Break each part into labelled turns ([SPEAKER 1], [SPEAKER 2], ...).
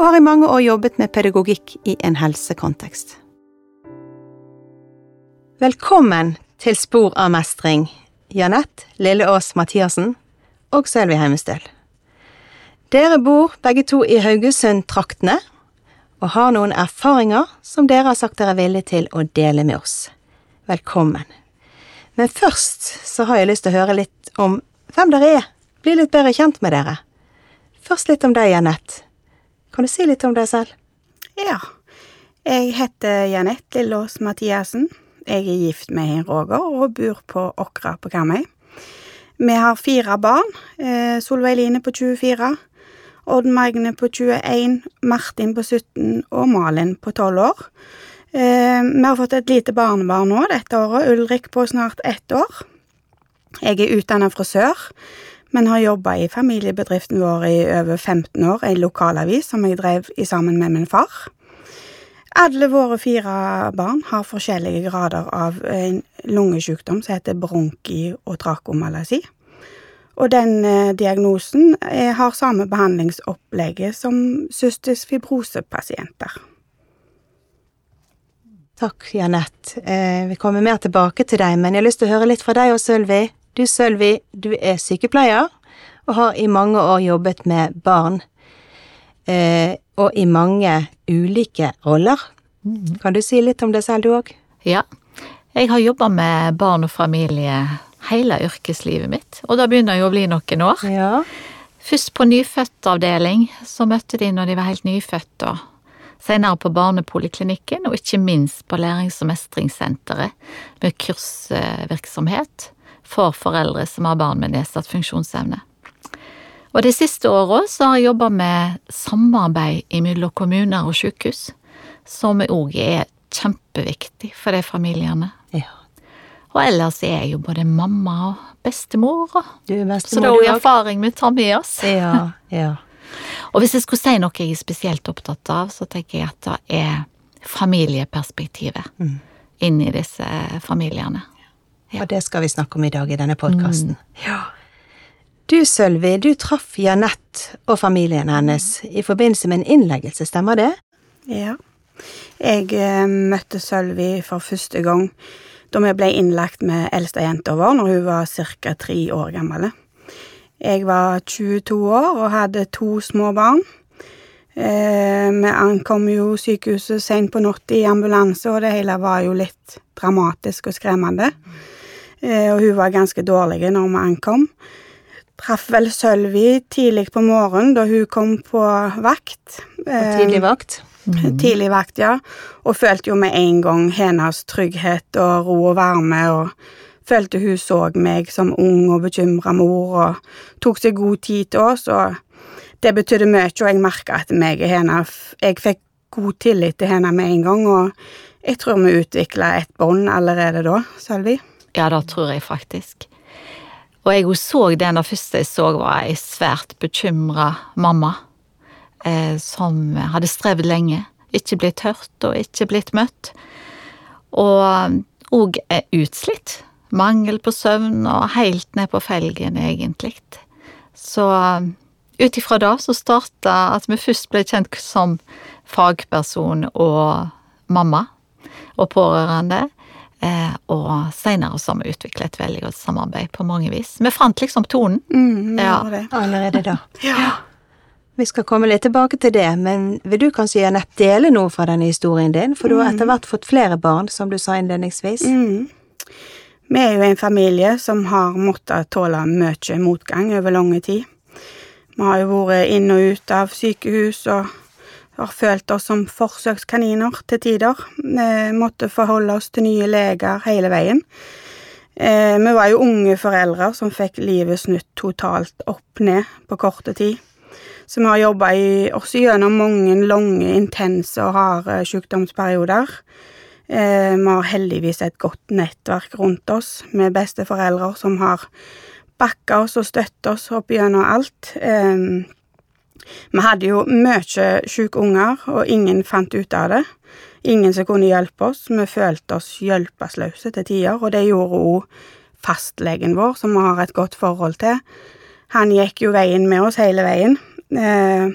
[SPEAKER 1] og har i mange år jobbet med pedagogikk i en helsekontekst. Velkommen til Spor av mestring, Janett Lilleås Mathiassen og Sølvi Heimestøl. Dere bor begge to i Haugesund-traktene og har noen erfaringer som dere har sagt dere er villige til å dele med oss. Velkommen. Men først så har jeg lyst til å høre litt om hvem dere er, bli litt bedre kjent med dere. Først litt om deg, Janett. Kan du si litt om deg selv?
[SPEAKER 2] Ja. Jeg heter Janette Lillås Mathiassen. Jeg er gift med Roger og bor på Åkra på Karmøy. Vi har fire barn. Eh, Solveig Line på 24, Odd Magne på 21, Martin på 17 og Malin på 12 år. Eh, vi har fått et lite barnebarn nå dette året, Ulrik på snart ett år. Jeg er utdannet frisør men har jobba i familiebedriften vår i over 15 år, ei lokalavis som jeg drev i sammen med min far. Alle våre fire barn har forskjellige grader av en lungesykdom som heter bronki- og trakomalasi. Og den eh, diagnosen eh, har samme behandlingsopplegget som cystisk fibrose-pasienter.
[SPEAKER 1] Takk, Janette. Eh, vi kommer mer tilbake til deg, men jeg har lyst til å høre litt fra deg og Sølvi. Du, Sølvi, du er sykepleier og har i mange år jobbet med barn, eh, og i mange ulike roller. Kan du si litt om det selv, du òg?
[SPEAKER 3] Ja. Jeg har jobba med barn og familie hele yrkeslivet mitt, og da begynner jeg å bli noen år.
[SPEAKER 1] Ja.
[SPEAKER 3] Først på nyfødtavdeling, så møtte de når de var helt nyfødte, senere på barnepoliklinikken, og ikke minst på lærings- og mestringssenteret med kursvirksomhet for foreldre som har barn med nedsatt funksjonsevne. Og de siste åra så har jeg jobba med samarbeid mellom kommuner og sykehus, som òg er kjempeviktig for de familiene.
[SPEAKER 1] Ja.
[SPEAKER 3] Og ellers er jeg jo både mamma og bestemor,
[SPEAKER 1] Du er
[SPEAKER 3] så det er òg erfaring vi tar med oss.
[SPEAKER 1] Ja, ja.
[SPEAKER 3] Og hvis jeg skulle si noe jeg er spesielt opptatt av, så tenker jeg at det er familieperspektivet
[SPEAKER 1] Mm.
[SPEAKER 3] inn i disse familiene. Ja.
[SPEAKER 1] Og det skal vi snakke om i dag i denne podkasten. Ja. Du, Sølvi, du traff Janette og familien hennes i forbindelse med en innleggelse, stemmer det?
[SPEAKER 2] Ja. Jeg eh, møtte Sølvi for første gang da vi ble innlagt med eldstejenta vår når hun var ca. tre år gammel. Jeg var 22 år og hadde to små barn. Eh, vi ankom jo sykehuset seint på natta i ambulanse, og det hele var jo litt dramatisk og skremmende. Eh, og hun var ganske dårlig når vi ankom. Traff vel Sølvi tidlig på morgenen da hun kom på vakt.
[SPEAKER 1] På
[SPEAKER 2] Eh,
[SPEAKER 1] tidlig vakt?
[SPEAKER 2] Tidlig vakt, ja. Og følte jo med en gang hennes trygghet og ro og varme, og følte hun så meg som ung og bekymra mor, og tok seg god tid til oss, og det betydde mye, og jeg merka at meg og henne Jeg fikk god tillit til henne med en gang, og jeg tror vi utvikla et bånd allerede da, Sølvi.
[SPEAKER 3] Ja, det tror jeg faktisk. Og jeg så det det først jeg så, var ei svært bekymra mamma. Eh, som hadde strevd lenge. Ikke blitt hørt og ikke blitt møtt. Og òg utslitt. Mangel på søvn og helt ned på felgen, egentlig. Så ut ifra det så starta at vi først ble kjent som fagperson og mamma og pårørende. Eh, og seinere så har vi utvikla et veldig godt samarbeid på mange vis. Vi fant liksom tonen.
[SPEAKER 2] Mm,
[SPEAKER 3] Ja.
[SPEAKER 2] det.
[SPEAKER 1] Allerede da.
[SPEAKER 2] Ja.
[SPEAKER 1] Vi skal komme litt tilbake til det, men vil du kanskje Janette dele noe fra denne historien din? For du har etter hvert fått flere barn, som du sa innledningsvis.
[SPEAKER 2] Mm. Vi er jo en familie som har måttet tåle mye motgang over lang tid. Vi har jo vært inn og ut av sykehus og har følt oss som forsøkskaniner til tider. Vi måtte forholde oss til nye leger hele veien. Eh, Vi var jo unge foreldre som fikk livet snudd totalt opp ned på korte tid. Så vi har jobba også gjennom mange lange, intense og harde sykdomsperioder. Eh, vi har heldigvis et godt nettverk rundt oss med besteforeldre som har backa oss og støttet oss opp gjennom alt. Eh, vi hadde jo mye syke unger, og ingen fant ut av det. Ingen som kunne hjelpe oss. Vi følte oss hjelpeløse til tider, og det gjorde òg fastlegen vår, som vi har et godt forhold til. Han gikk jo veien med oss hele veien. Eh,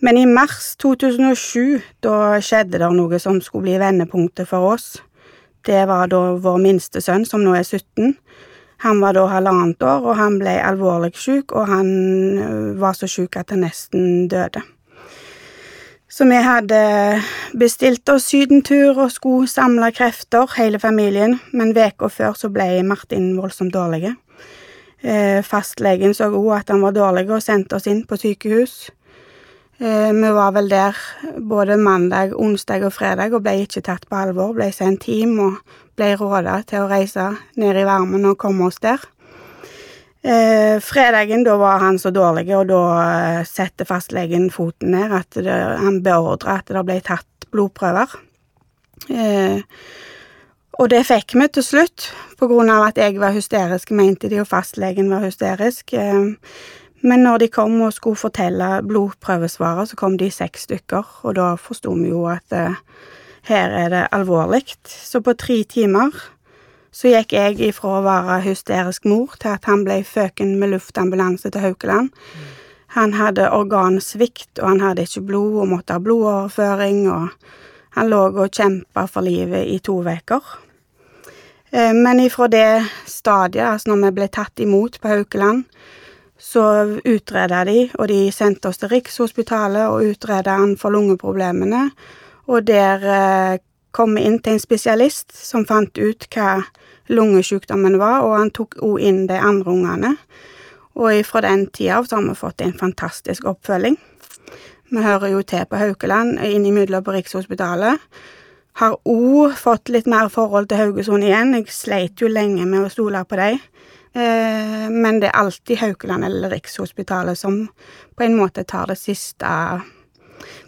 [SPEAKER 2] men i mars 2007, da skjedde det noe som skulle bli vendepunktet for oss. Det var da vår minste sønn, som nå er 17. Han var da halvannet år, og han ble alvorlig syk, og han øh, var så syk at han nesten døde. Så vi hadde bestilt oss sydentur og skulle samle krefter, hele familien, men veka før så ble Martin voldsomt dårlig. Eh, fastlegen så òg at han var dårlig og sendte oss inn på sykehus. Eh, vi var vel der både mandag, onsdag og fredag og ble ikke tatt på alvor. Ble sendt hjem og ble råda til å reise ned i varmen og komme oss der. Eh, fredagen, da var han så dårlig, og da eh, satte fastlegen foten ned. At det, han beordra at det ble tatt blodprøver. Eh, og det fikk vi til slutt, på grunn av at jeg var hysterisk, mente de, og fastlegen var hysterisk. Eh, men når de kom og skulle fortelle blodprøvesvaret, så kom de seks stykker, og da forsto vi jo at eh, her er det alvorlig. Så på tre timer så gikk jeg ifra å være hysterisk mor til at han ble føken med luftambulanse til Haukeland. Han hadde organsvikt, og han hadde ikke blod og måtte ha blodoverføring, og han lå og kjempa for livet i to uker. Eh, men ifra det stadiet, altså når vi ble tatt imot på Haukeland, så utreda de, og de sendte oss til Rikshospitalet og utreda han for lungeproblemene. Og der eh, kom vi inn til en spesialist som fant ut hva lungesykdommen var, og han tok òg inn de andre ungene. Og fra den tida av så har vi fått en fantastisk oppfølging. Vi hører jo til på Haukeland, innimellom på Rikshospitalet. Har òg fått litt mer forhold til Haugesund igjen. Jeg sleit jo lenge med å stole på dem. Eh, men det er alltid Haukeland eller Rikshospitalet som på en måte tar det siste,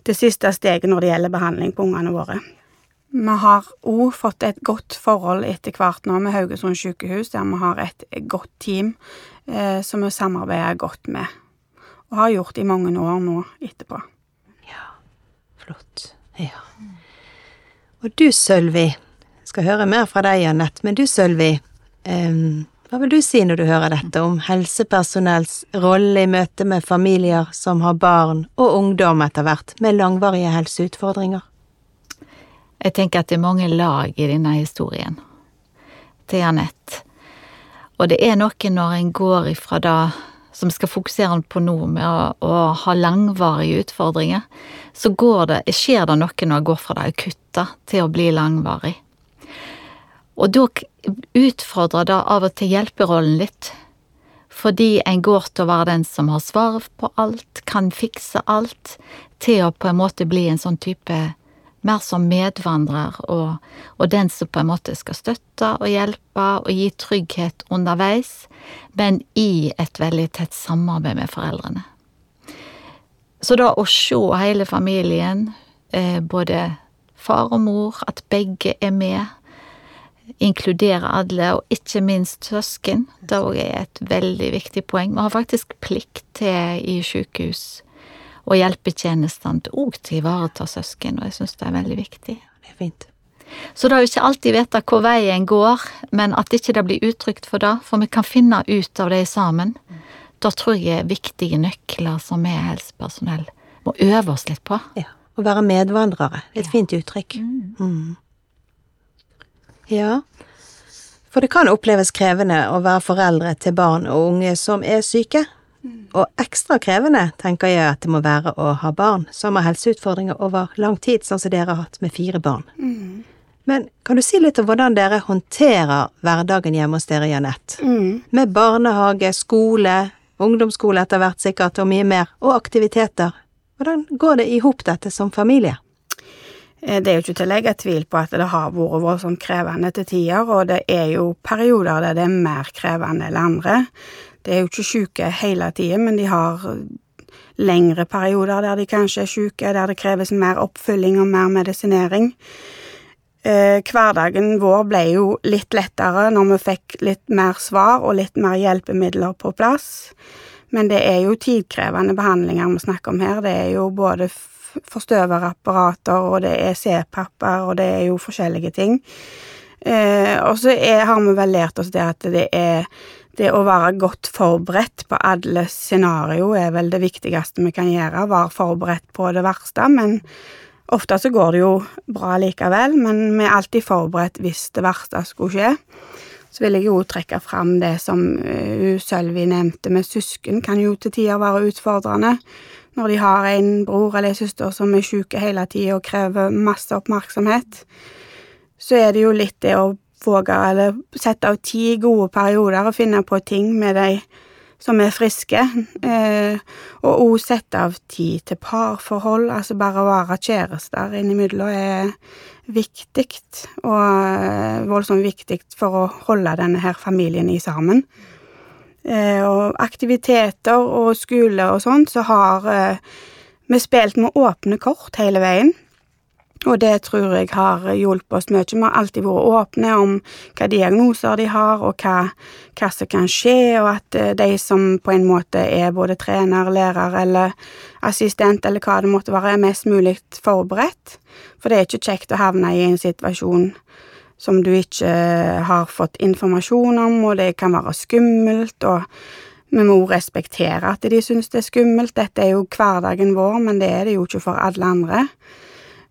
[SPEAKER 2] det siste steget når det gjelder behandling på ungene våre. Vi har òg fått et godt forhold etter hvert nå med Haugesund sykehus, der vi har et godt team eh, som vi samarbeider godt med, og har gjort i mange år nå etterpå.
[SPEAKER 1] Ja, flott. Ja. Og du, Sølvi, skal høre mer fra deg, Janett, men du, Sølvi, um, hva vil du si når du hører dette om helsepersonells rolle i møte med familier som har barn og ungdom etter hvert med langvarige helseutfordringer?
[SPEAKER 3] Jeg tenker at det er mange lag i denne historien til Anette. Og det er noe når en går ifra det som skal fokusere på nå, med å, å, ha langvarige utfordringer, så det, skjer det noe når en går fra det akutte til å bli langvarig. Og da utfordrer det av og til hjelperollen litt. Fordi en går til å være den som har svaret på alt, kan fikse alt, til å på en måte bli en sånn type mer som medvandrer og, og, den som på en måte skal støtte og hjelpe og gi trygghet underveis, men i et veldig tett samarbeid med foreldrene. Så da å se hele familien, eh, både far og mor, at begge er med, inkludere alle, og ikke minst søsken. Det òg er et veldig viktig poeng. Vi har faktisk plikt til i sykehus og hjelpetjenestene òg til å ivareta søsken, og jeg syns det er veldig viktig.
[SPEAKER 1] Det er fint.
[SPEAKER 3] Så det er jo ikke alltid vite hvor veien går, men at ikke det blir uttrykt for det, for vi kan finne ut av det sammen. Da tror jeg er viktige nøkler som vi helsepersonell må øve oss litt på.
[SPEAKER 1] Ja, Å være medvandrere. Er et fint uttrykk. Mm. mm. Ja, for det kan oppleves krevende å være foreldre til barn og unge som er syke. Og ekstra krevende tenker jeg at det må være å ha barn som har helseutfordringer over lang tid, sånn som dere har hatt med fire barn. Mm. Men kan du si litt om hvordan dere håndterer hverdagen hjemme hos dere, Janett? Mm. Med barnehage, skole, ungdomsskole etter hvert sikkert, og mye mer, og aktiviteter. Hvordan går det i hop dette som familie?
[SPEAKER 2] Eh, det er jo ikke til å legge tvil på at det har vært voldsomt krevende til tider, og det er jo perioder der det er mer krevende enn andre. Det er jo ikke syke hele tida, men de har lengre perioder der de kanskje er syke, der det kreves mer oppfylling og mer medisinering. Eh, hverdagen vår ble jo litt lettere når vi fikk litt mer svar og litt mer hjelpemidler på plass. Men det er jo tidkrevende behandlinger vi snakker om her. Det er jo både forstøverapparater, og det er C-papper, og det er jo forskjellige ting. Eh, og så har vi vel lært oss det at det er det å være godt forberedt på alle scenario er vel det viktigste vi kan gjøre. Være forberedt på det verste, men ofte så går det jo bra likevel. Men vi er alltid forberedt hvis det verste skulle skje. Så vil jeg jo trekke fram det som uh, Sølvi nevnte med søsken, kan jo til tider være utfordrende. Når de har en bror eller en søster som er syke hele tida og krever masse oppmerksomhet, så er det jo litt det å våge eller sette av ti gode perioder og finne på ting med de som er friske, eh, og òg sette av tid til parforhold, altså bare å være kjærester innimellom er viktig, og eh, voldsomt viktig for å holde denne her familien i sammen. Eh, og aktiviteter og skole og sånn, så har vi spilt med åpne kort hele veien. Og det tror jeg har hjulpet oss mye. Vi har alltid vært åpne om hva diagnoser de har, og hva, hva, som kan skje, og at eh, de som på en måte er både trener, lærer eller assistent, eller hva det måtte være, er mest mulig forberedt. For det er ikke kjekt å havne i en situasjon som du ikke har fått informasjon om, og det kan være skummelt, og vi må respektere at de syns det er skummelt. Dette er jo hverdagen vår, men det er det jo ikke for alle andre.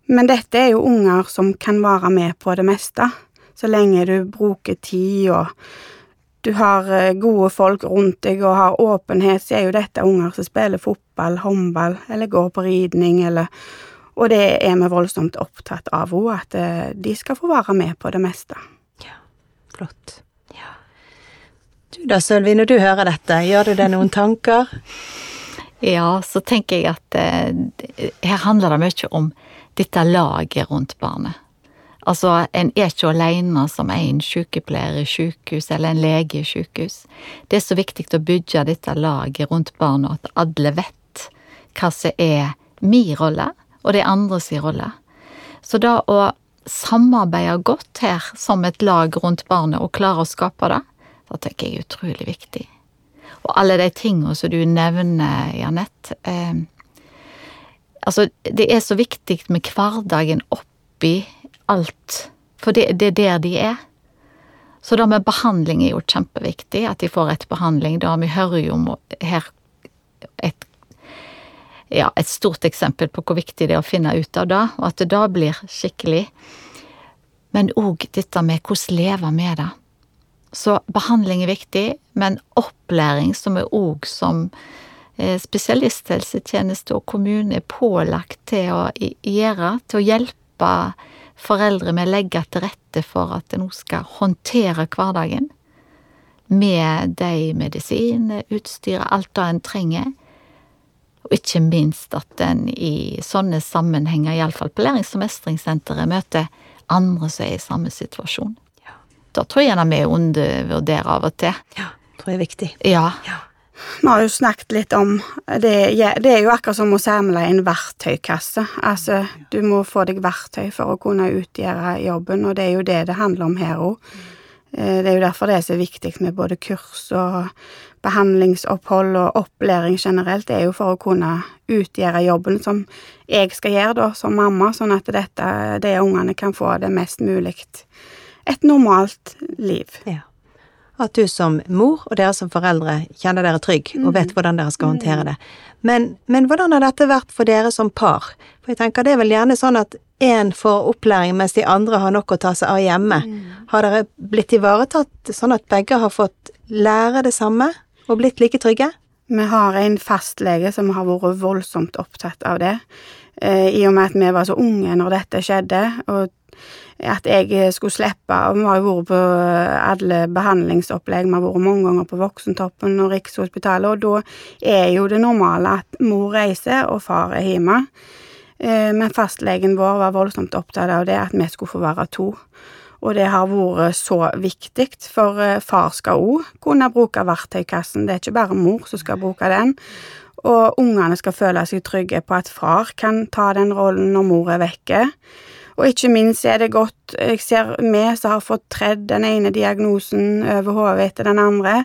[SPEAKER 2] Men dette er jo unger som kan være med på det meste, så lenge du bruker tid og du har eh, gode folk rundt deg og har åpenhet, så er jo dette unger som spiller fotball, håndball eller går på ridning eller Og det er vi voldsomt opptatt av òg, at eh, de skal få være med på det meste.
[SPEAKER 1] Ja, flott. Ja. Du da, Sølvi, når du hører dette, gjør du deg noen tanker?
[SPEAKER 3] Ja, så tenker jeg at eh, her handler det mye om dette laget rundt barnet. Altså, en er ikke alene som en sykepleier i sykehus eller en lege i sykehus. Det er så viktig å bygge dette laget rundt barnet, at alle vet hva som er min rolle, og de er andres rolle. Så da å samarbeide godt her som et lag rundt barnet, og klare å skape det, det tenker jeg er utrolig viktig. Og alle de tingene som du nevner, Janette, eh, Altså, det er så viktig med hverdagen oppi alt, for det, det er der de er. Så det med behandling er jo kjempeviktig, at de får rett behandling. Da vi hører jo om her et, ja, et stort eksempel på hvor viktig det er å finne ut av det, og at det da blir skikkelig. Men òg dette med hvordan leve med det. Så behandling er viktig, men opplæring, som er òg som spesialisthelsetjeneste og kommune er pålagt til å gjøre, til å hjelpe foreldre med å legge til rette for at en skal håndtere hverdagen med de medisinene, utstyret, alt det en trenger. Og ikke minst at en i sånne sammenhenger, iallfall på Lærings- og mestringssenteret, møter andre som er i samme situasjon. Ja. Da tror jeg gjerne vi undervurderer av og til.
[SPEAKER 1] Ja, tror jeg er viktig.
[SPEAKER 3] Ja. ja.
[SPEAKER 2] Vi har jo snakket litt om det, det er jo akkurat som å samle en verktøykasse. Altså, du må få deg verktøy for å kunne utgjøre jobben, og det er jo det det handler om her òg. Eh, det er jo derfor det er så viktig med både kurs og behandlingsopphold og opplæring generelt. Det er jo for å kunne utgjøre jobben som jeg skal gjøre da, som mamma, sånn at dette, de ungene kan få det mest mulig et normalt liv.
[SPEAKER 1] Ja at du som mor og dere som foreldre kjenner dere trygg og vet mm. hvordan dere skal håndtere det. Men, men, hvordan har dette vært for dere som par? For jeg tenker det er vel gjerne sånn at én får opplæring mens de andre har nok å ta seg av hjemme. Mm. Har dere blitt ivaretatt sånn at begge har fått lære det samme og blitt like trygge?
[SPEAKER 2] Vi har en fastlege som har vært voldsomt opptatt av det. Eh, I og med at vi var så unge når dette skjedde, og at jeg skulle slippe. Og vi har jo vært på alle behandlingsopplegg, vi har vært mange ganger på Voksentoppen og Rikshospitalet, og da er jo det normale at mor reiser og far er hjemme. Eh, men fastlegen vår var voldsomt opptatt av det, at vi skulle få være to. Og det har vært så viktig, for eh, far skal òg kunne bruke verktøykassen. Det er ikke bare mor som skal bruke den. og ungene skal føle seg trygge på at far kan ta den rollen når mor er vekke. Og ikke minst er det godt, jeg ser vi som har fått tredd den ene diagnosen over hodet etter den andre,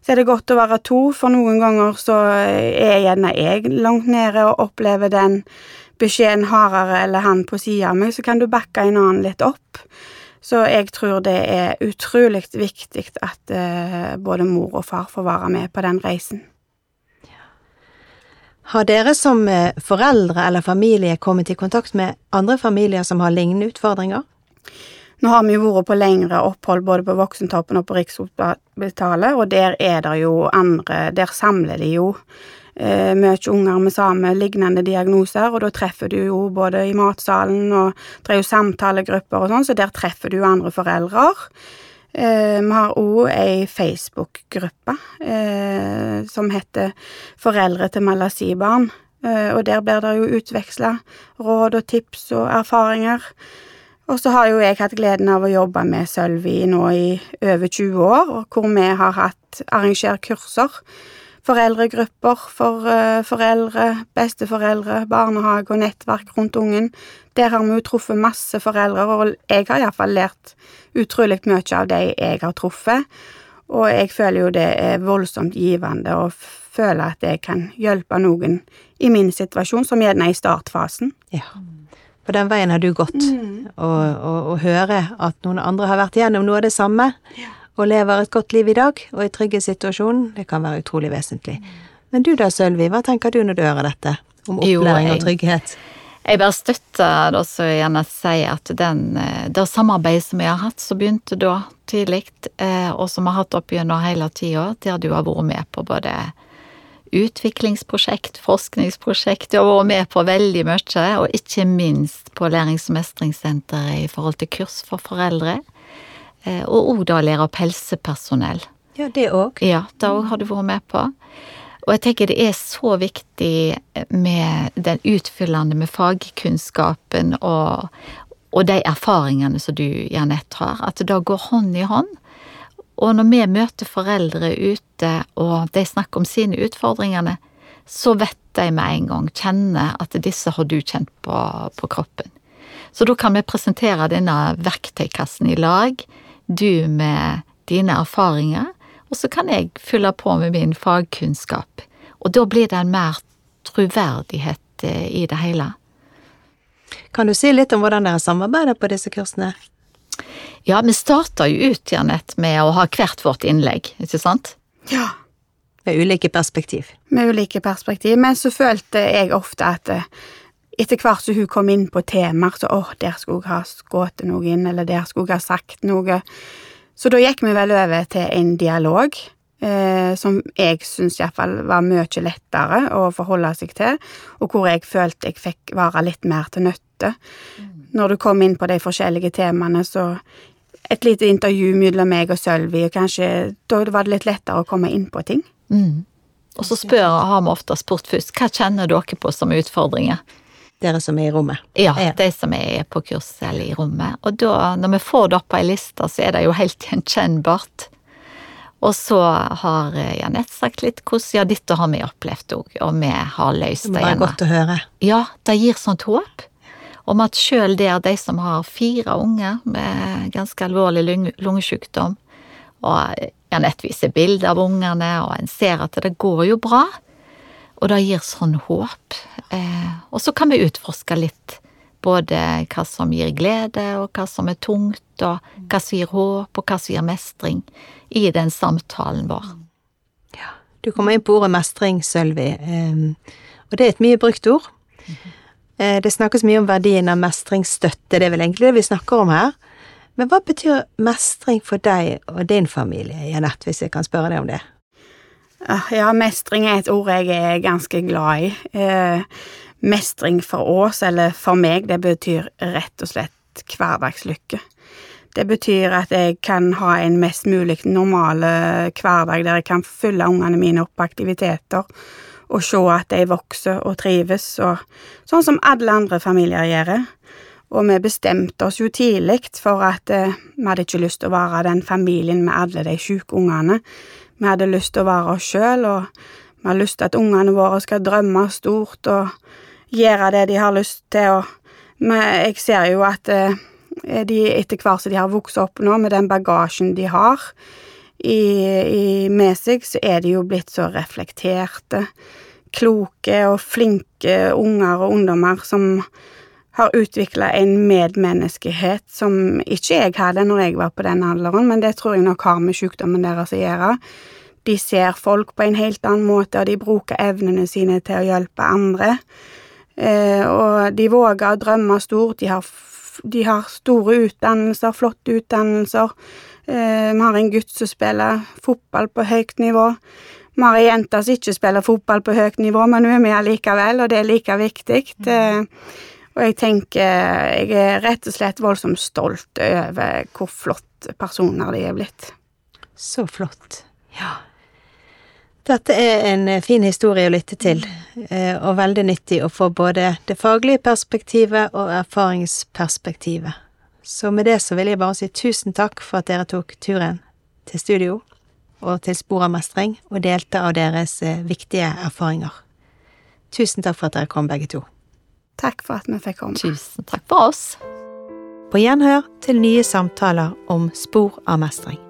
[SPEAKER 2] så er det godt å være to, for noen ganger så er gjerne jeg langt nede og opplever den beskjeden hardere eller han på sida av meg, så kan du backe en annen litt opp. Så jeg tror det er utrolig viktig at eh, både mor og far får være med på den reisen.
[SPEAKER 1] Har dere som eh, foreldre eller familie kommet i kontakt med andre familier som har lignende utfordringer?
[SPEAKER 2] Nå har vi jo vært på lengre opphold både på Voksentoppen og på Rikshospitalet, og der er det jo andre Der samler de jo eh, mye unger med samme lignende diagnoser, og da treffer du jo både i matsalen og det er jo samtalegrupper og sånn, så der treffer du jo andre foreldre. Eh, vi har òg ei Facebook-gruppe eh, som heter Foreldre til malasibarn, eh, og der blir det jo utveksla råd og tips og erfaringer. Og så har jo jeg hatt gleden av å jobbe med Sølvi nå i over 20 år, hvor vi har hatt arrangert kurser. Foreldregrupper for uh, foreldre, besteforeldre, barnehage og nettverk rundt ungen. Der har vi jo truffet masse foreldre, og jeg har iallfall lært utrolig mye av de jeg har truffet. Og jeg føler jo det er voldsomt givende å føle at jeg kan hjelpe noen i min situasjon, som gjerne er i startfasen.
[SPEAKER 1] Ja. På den veien har du gått. Mm. Og, og, og, høre at noen andre har vært igjennom noe av det samme, ja. Og lever et godt liv i dag, og i trygge situasjonen, det kan være utrolig vesentlig. Mm. Men du da, Sølvi, hva tenker du når du hører dette? Om opplæring og trygghet?
[SPEAKER 3] Jeg bare støtter det så gjerne sier at den, eh, det samarbeidet som jeg har hatt, som begynte da tidlig, eh, og som vi har hatt opp gjennom hele tida, der du har vært med på både utviklingsprosjekt, forskningsprosjekt. Du har vært med på veldig mye, og ikke minst på Lærings- og mestringssenteret i forhold til kurs for foreldre. Eh, og òg da lære opp helsepersonell.
[SPEAKER 1] Ja, det òg.
[SPEAKER 3] Ja, det òg har du vært med på. Og jeg tenker det er så viktig med den utfyllende med fagkunnskapen og, og de erfaringene som du, Janett har, at det da går hånd i hånd. Og når vi møter foreldre ute, og de snakker om sine utfordringene, så vet de med en gang, kjenner at disse har du kjent på, på kroppen. Så da kan vi presentere denne verktøykassen i lag, du med dine erfaringer, og så kan jeg fylle på med min fagkunnskap. Og da blir det en mer troverdighet eh, i det hele.
[SPEAKER 1] Kan du si litt om hvordan dere samarbeider på disse kursene?
[SPEAKER 3] Ja, vi starter jo ut, Janett, med å ha hvert vårt innlegg, ikke sant?
[SPEAKER 2] Ja.
[SPEAKER 1] Med ulike perspektiv.
[SPEAKER 2] Med ulike perspektiv, men så følte jeg ofte at eh, etter hvert som hun kom inn på temaer, så åh, der skulle jeg ha skutt inn, eller der skulle jeg ha sagt noe. Så da gikk vi vel over til en dialog, eh, som jeg syns iallfall var mye lettere å forholde seg til, og hvor jeg følte jeg fikk være litt mer til nytte. Mm. Når du kom inn på de forskjellige temaene, så et lite intervju mellom meg og Sølvi, og kanskje da var det litt lettere å komme inn på ting.
[SPEAKER 3] Mm. Og så spør, har vi ofte spurt først, hva kjenner dere på som utfordringer?
[SPEAKER 1] Dere som er i rommet?
[SPEAKER 3] Ja, ja. de som er på kurs eller i rommet. Og da, når vi får det opp på ei liste, så er det jo helt gjenkjennbart. Og så har Janett sagt litt hvordan ja, dette har vi opplevd òg, og vi har løst det.
[SPEAKER 1] Det er godt å høre.
[SPEAKER 3] Ja, det gir sånt håp om at sjøl der de som har fire unger med ganske alvorlig lungesykdom, og Janett viser bilder av ungene, og en ser at det går jo bra, og det gir sånn håp. Eh, og så kan vi utforske litt både hva som gir glede, og hva som er tungt, og hva som gir håp, og hva som gir mestring, i den samtalen vår.
[SPEAKER 1] Ja, du kommer inn på ordet mestring, Sølvi, eh, og det er et mye brukt ord. Eh, det snakkes mye om verdien av mestringsstøtte, det er vel egentlig det vi snakker om her. Men hva betyr mestring for deg og din familie, Janette, hvis jeg kan spørre deg om det?
[SPEAKER 2] Ah, ja, mestring er et ord jeg er ganske glad i. Eh, mestring for oss, eller for meg, det betyr rett og slett hverdagslykke. Det betyr at jeg kan ha en mest mulig normal hverdag der jeg kan fylle ungene mine opp på aktiviteter og se at de vokser og trives, og sånn som alle andre familier gjør. Og vi bestemte oss jo tidlig for at eh, vi hadde ikke lyst til å være den familien med alle de sjuke ungene. Vi hadde lyst til å være oss sjøl, og vi har lyst til at ungene våre skal drømme stort og gjøre det de har lyst til. Og jeg ser jo at eh, de etter hvert som de har vokst opp nå, med den bagasjen de har i, i, med seg, så er de jo blitt så reflekterte, kloke og flinke unger og ungdommer som har utvikla en medmenneskelighet som ikke jeg hadde når jeg var på den alderen, men det tror jeg nok har med sykdommen deres å gjøre. De ser folk på en helt annen måte, og de bruker evnene sine til å hjelpe andre. Eh, og de våger å drømme stort. De har, de har store utdannelser, flotte utdannelser. Eh, vi har en gutt som spiller fotball på høyt nivå. Vi har ei jente som ikke spiller fotball på høyt nivå, men hun er med likevel, og det er like viktig. Mm. Og jeg tenker jeg er rett og slett voldsomt stolt over hvor flott personer de er blitt.
[SPEAKER 1] Så flott. Ja. Dette er en eh, fin historie å lytte til, eh, og veldig nyttig å få både det faglige perspektivet og erfaringsperspektivet. Så med det så vil jeg bare si tusen takk for at dere tok turen til studio og til Spor av mestring og delte av deres eh, viktige erfaringer. Tusen takk for at dere kom, begge to.
[SPEAKER 2] Takk for at vi fikk komme.
[SPEAKER 3] Tusen takk for oss.
[SPEAKER 1] På gjenhør til nye samtaler om spor av mestring.